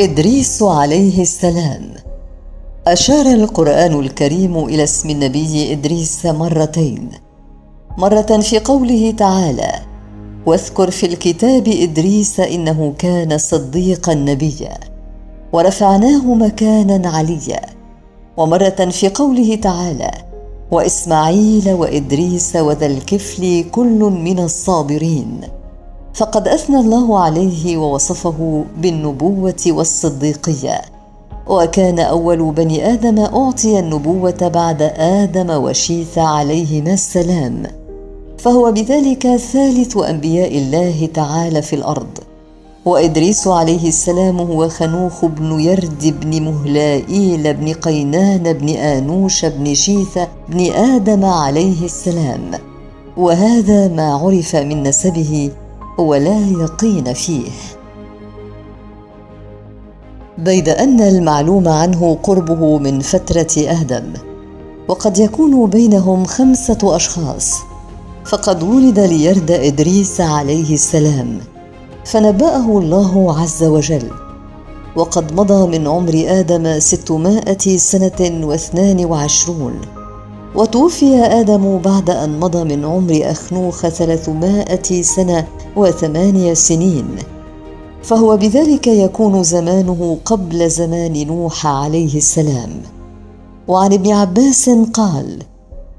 إدريس عليه السلام. أشار القرآن الكريم إلى اسم النبي إدريس مرتين. مرة في قوله تعالى واذكر في الكتاب إدريس إنه كان صديقا نبيا ورفعناه مكانا عليا. ومرة في قوله تعالى وإسماعيل وإدريس وذا الكفل كل من الصابرين. فقد أثنى الله عليه ووصفه بالنبوة والصديقية. وكان أول بني آدم أعطي النبوة بعد آدم وشيث عليهما السلام. فهو بذلك ثالث أنبياء الله تعالى في الأرض. وإدريس عليه السلام هو خنوخ بن يرد بن مهلائيل بن قينان بن آنوش بن شيث بن آدم عليه السلام. وهذا ما عرف من نسبه ولا يقين فيه. بيد أن المعلوم عنه قربه من فترة آدم وقد يكون بينهم خمسة أشخاص فقد ولد ليرد إدريس عليه السلام فنبأه الله عز وجل وقد مضى من عمر آدم ستمائة سنة واثنان وعشرون. وتوفي آدم بعد أن مضى من عمر أخنوخ ثلاثمائة سنة وثمانية سنين. فهو بذلك يكون زمانه قبل زمان نوح عليه السلام. وعن ابن عباس قال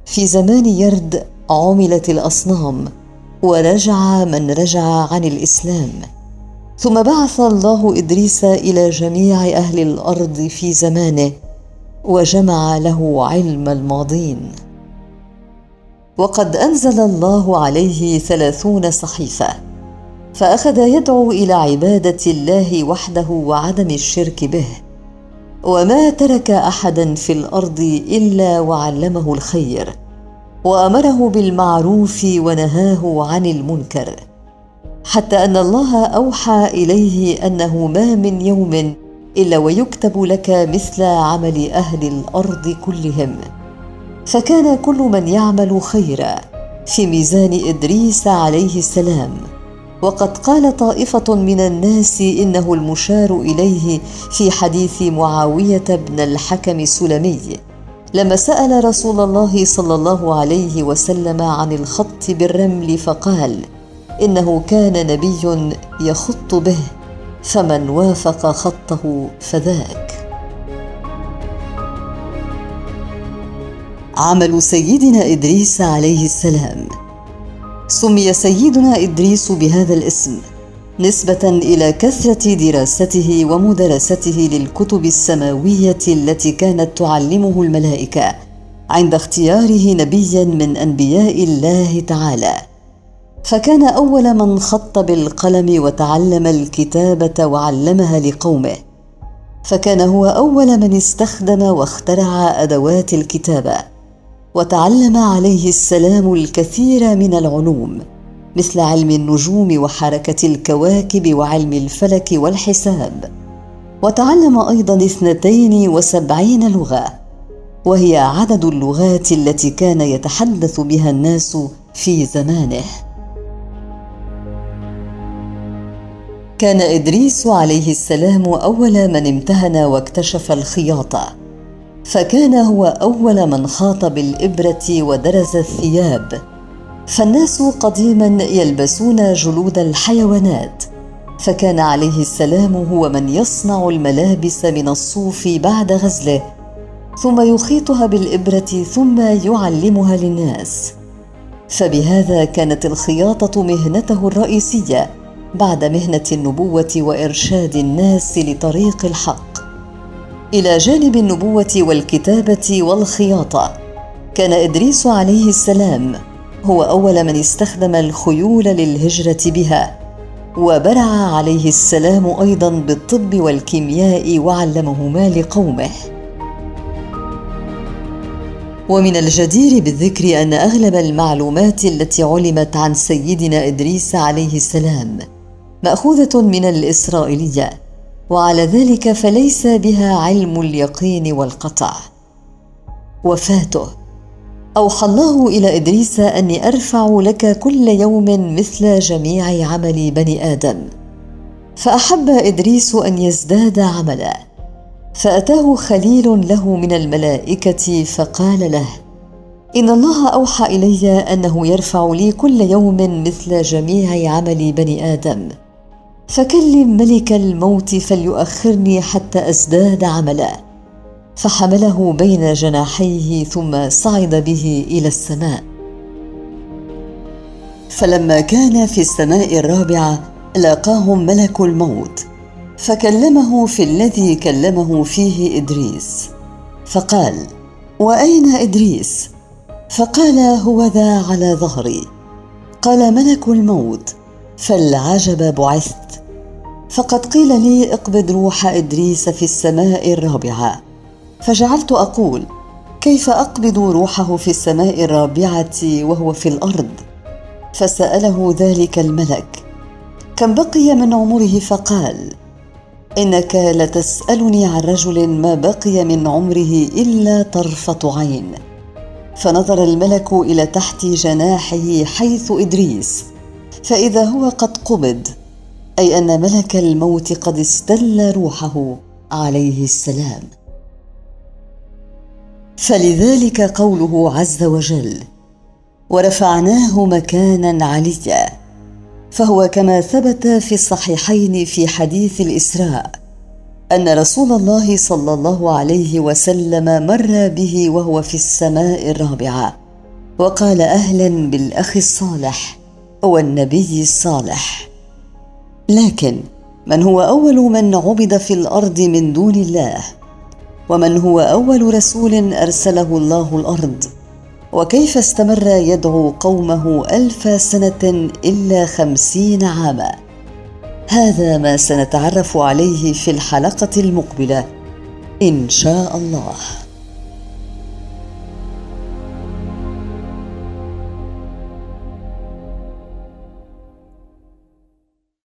في زمان يرد عملت الأصنام ورجع من رجع عن الإسلام. ثم بعث الله إدريس إلى جميع أهل الأرض في زمانه وجمع له علم الماضين. وقد أنزل الله عليه ثلاثون صحيفة فأخذ يدعو إلى عبادة الله وحده وعدم الشرك به وما ترك أحدا في الأرض إلا وعلمه الخير وأمره بالمعروف ونهاه عن المنكر. حتى أن الله أوحى إليه أنه ما من يوم إلا ويكتب لك مثل عمل أهل الأرض كلهم. فكان كل من يعمل خيرا في ميزان إدريس عليه السلام. وقد قال طائفة من الناس إنه المشار إليه في حديث معاوية بن الحكم السلمي. لما سأل رسول الله صلى الله عليه وسلم عن الخط بالرمل فقال إنه كان نبي يخط به. فمن وافق خطه فذاك. عمل سيدنا إدريس عليه السلام. سمي سيدنا إدريس بهذا الاسم نسبة إلى كثرة دراسته ومدرسته للكتب السماوية التي كانت تعلمه الملائكة عند اختياره نبيا من أنبياء الله تعالى. فكان أول من خط بالقلم وتعلم الكتابة وعلمها لقومه. فكان هو أول من استخدم واخترع أدوات الكتابة وتعلم عليه السلام الكثير من العلوم مثل علم النجوم وحركة الكواكب وعلم الفلك والحساب. وتعلم أيضا اثنتين وسبعين لغة وهي عدد اللغات التي كان يتحدث بها الناس في زمانه. كان إدريس عليه السلام أول من امتهن واكتشف الخياطه فكان هو أول من خاط بالإبرة ودرز الثياب. فالناس قديما يلبسون جلود الحيوانات فكان عليه السلام هو من يصنع الملابس من الصوف بعد غزله ثم يخيطها بالإبرة ثم يعلمها للناس. فبهذا كانت الخياطة مهنته الرئيسية. بعد مهنة النبوة وإرشاد الناس لطريق الحق. إلى جانب النبوة والكتابة والخياطة كان إدريس عليه السلام هو أول من استخدم الخيول للهجرة بها وبرع عليه السلام أيضا بالطب والكيمياء وعلمهما لقومه. ومن الجدير بالذكر أن أغلب المعلومات التي علمت عن سيدنا إدريس عليه السلام مأخوذة من الإسرائيلية وعلى ذلك فليس بها علم اليقين والقطع. وفاته أوحى الله إلى إدريس أني أرفع لك كل يوم مثل جميع عمل بني آدم. فأحب إدريس أن يزداد عملا. فأتاه خليل له من الملائكة فقال له إن الله أوحى إلي أنه يرفع لي كل يوم مثل جميع عمل بني آدم. فكلم ملك الموت فليؤخرني حتى أزداد عملا. فحمله بين جناحيه ثم صعد به إلى السماء. فلما كان في السماء الرابعه لاقاهم ملك الموت. فكلمه في الذي كلمه فيه إدريس. فقال وأين إدريس؟ فقال هو ذا على ظهري. قال ملك الموت. فالعجب بعثت فقد قيل لي اقبض روح إدريس في السماء الرابعة. فجعلت أقول كيف أقبض روحه في السماء الرابعة وهو في الأرض؟ فسأله ذلك الملك. كم بقي من عمره؟ فقال إنك لتسألني عن رجل ما بقي من عمره إلا طرفة عين. فنظر الملك إلى تحت جناحه حيث إدريس. فإذا هو قد قبض أي أن ملك الموت قد استل روحه. عليه السلام. فلذلك قوله عز وجل ورفعناه مكانا عليا فهو كما ثبت في الصحيحين في حديث الإسراء أن رسول الله صلى الله عليه وسلم مر به وهو في السماء الرابعة وقال أهلا بالأخ الصالح والنبي الصالح. لكن من هو أول من عبد في الأرض من دون الله؟ ومن هو أول رسول أرسله الله الأرض؟ وكيف استمر يدعو قومه ألف سنة إلا خمسين عاما؟ هذا ما سنتعرف عليه في الحلقة المقبلة إن شاء الله.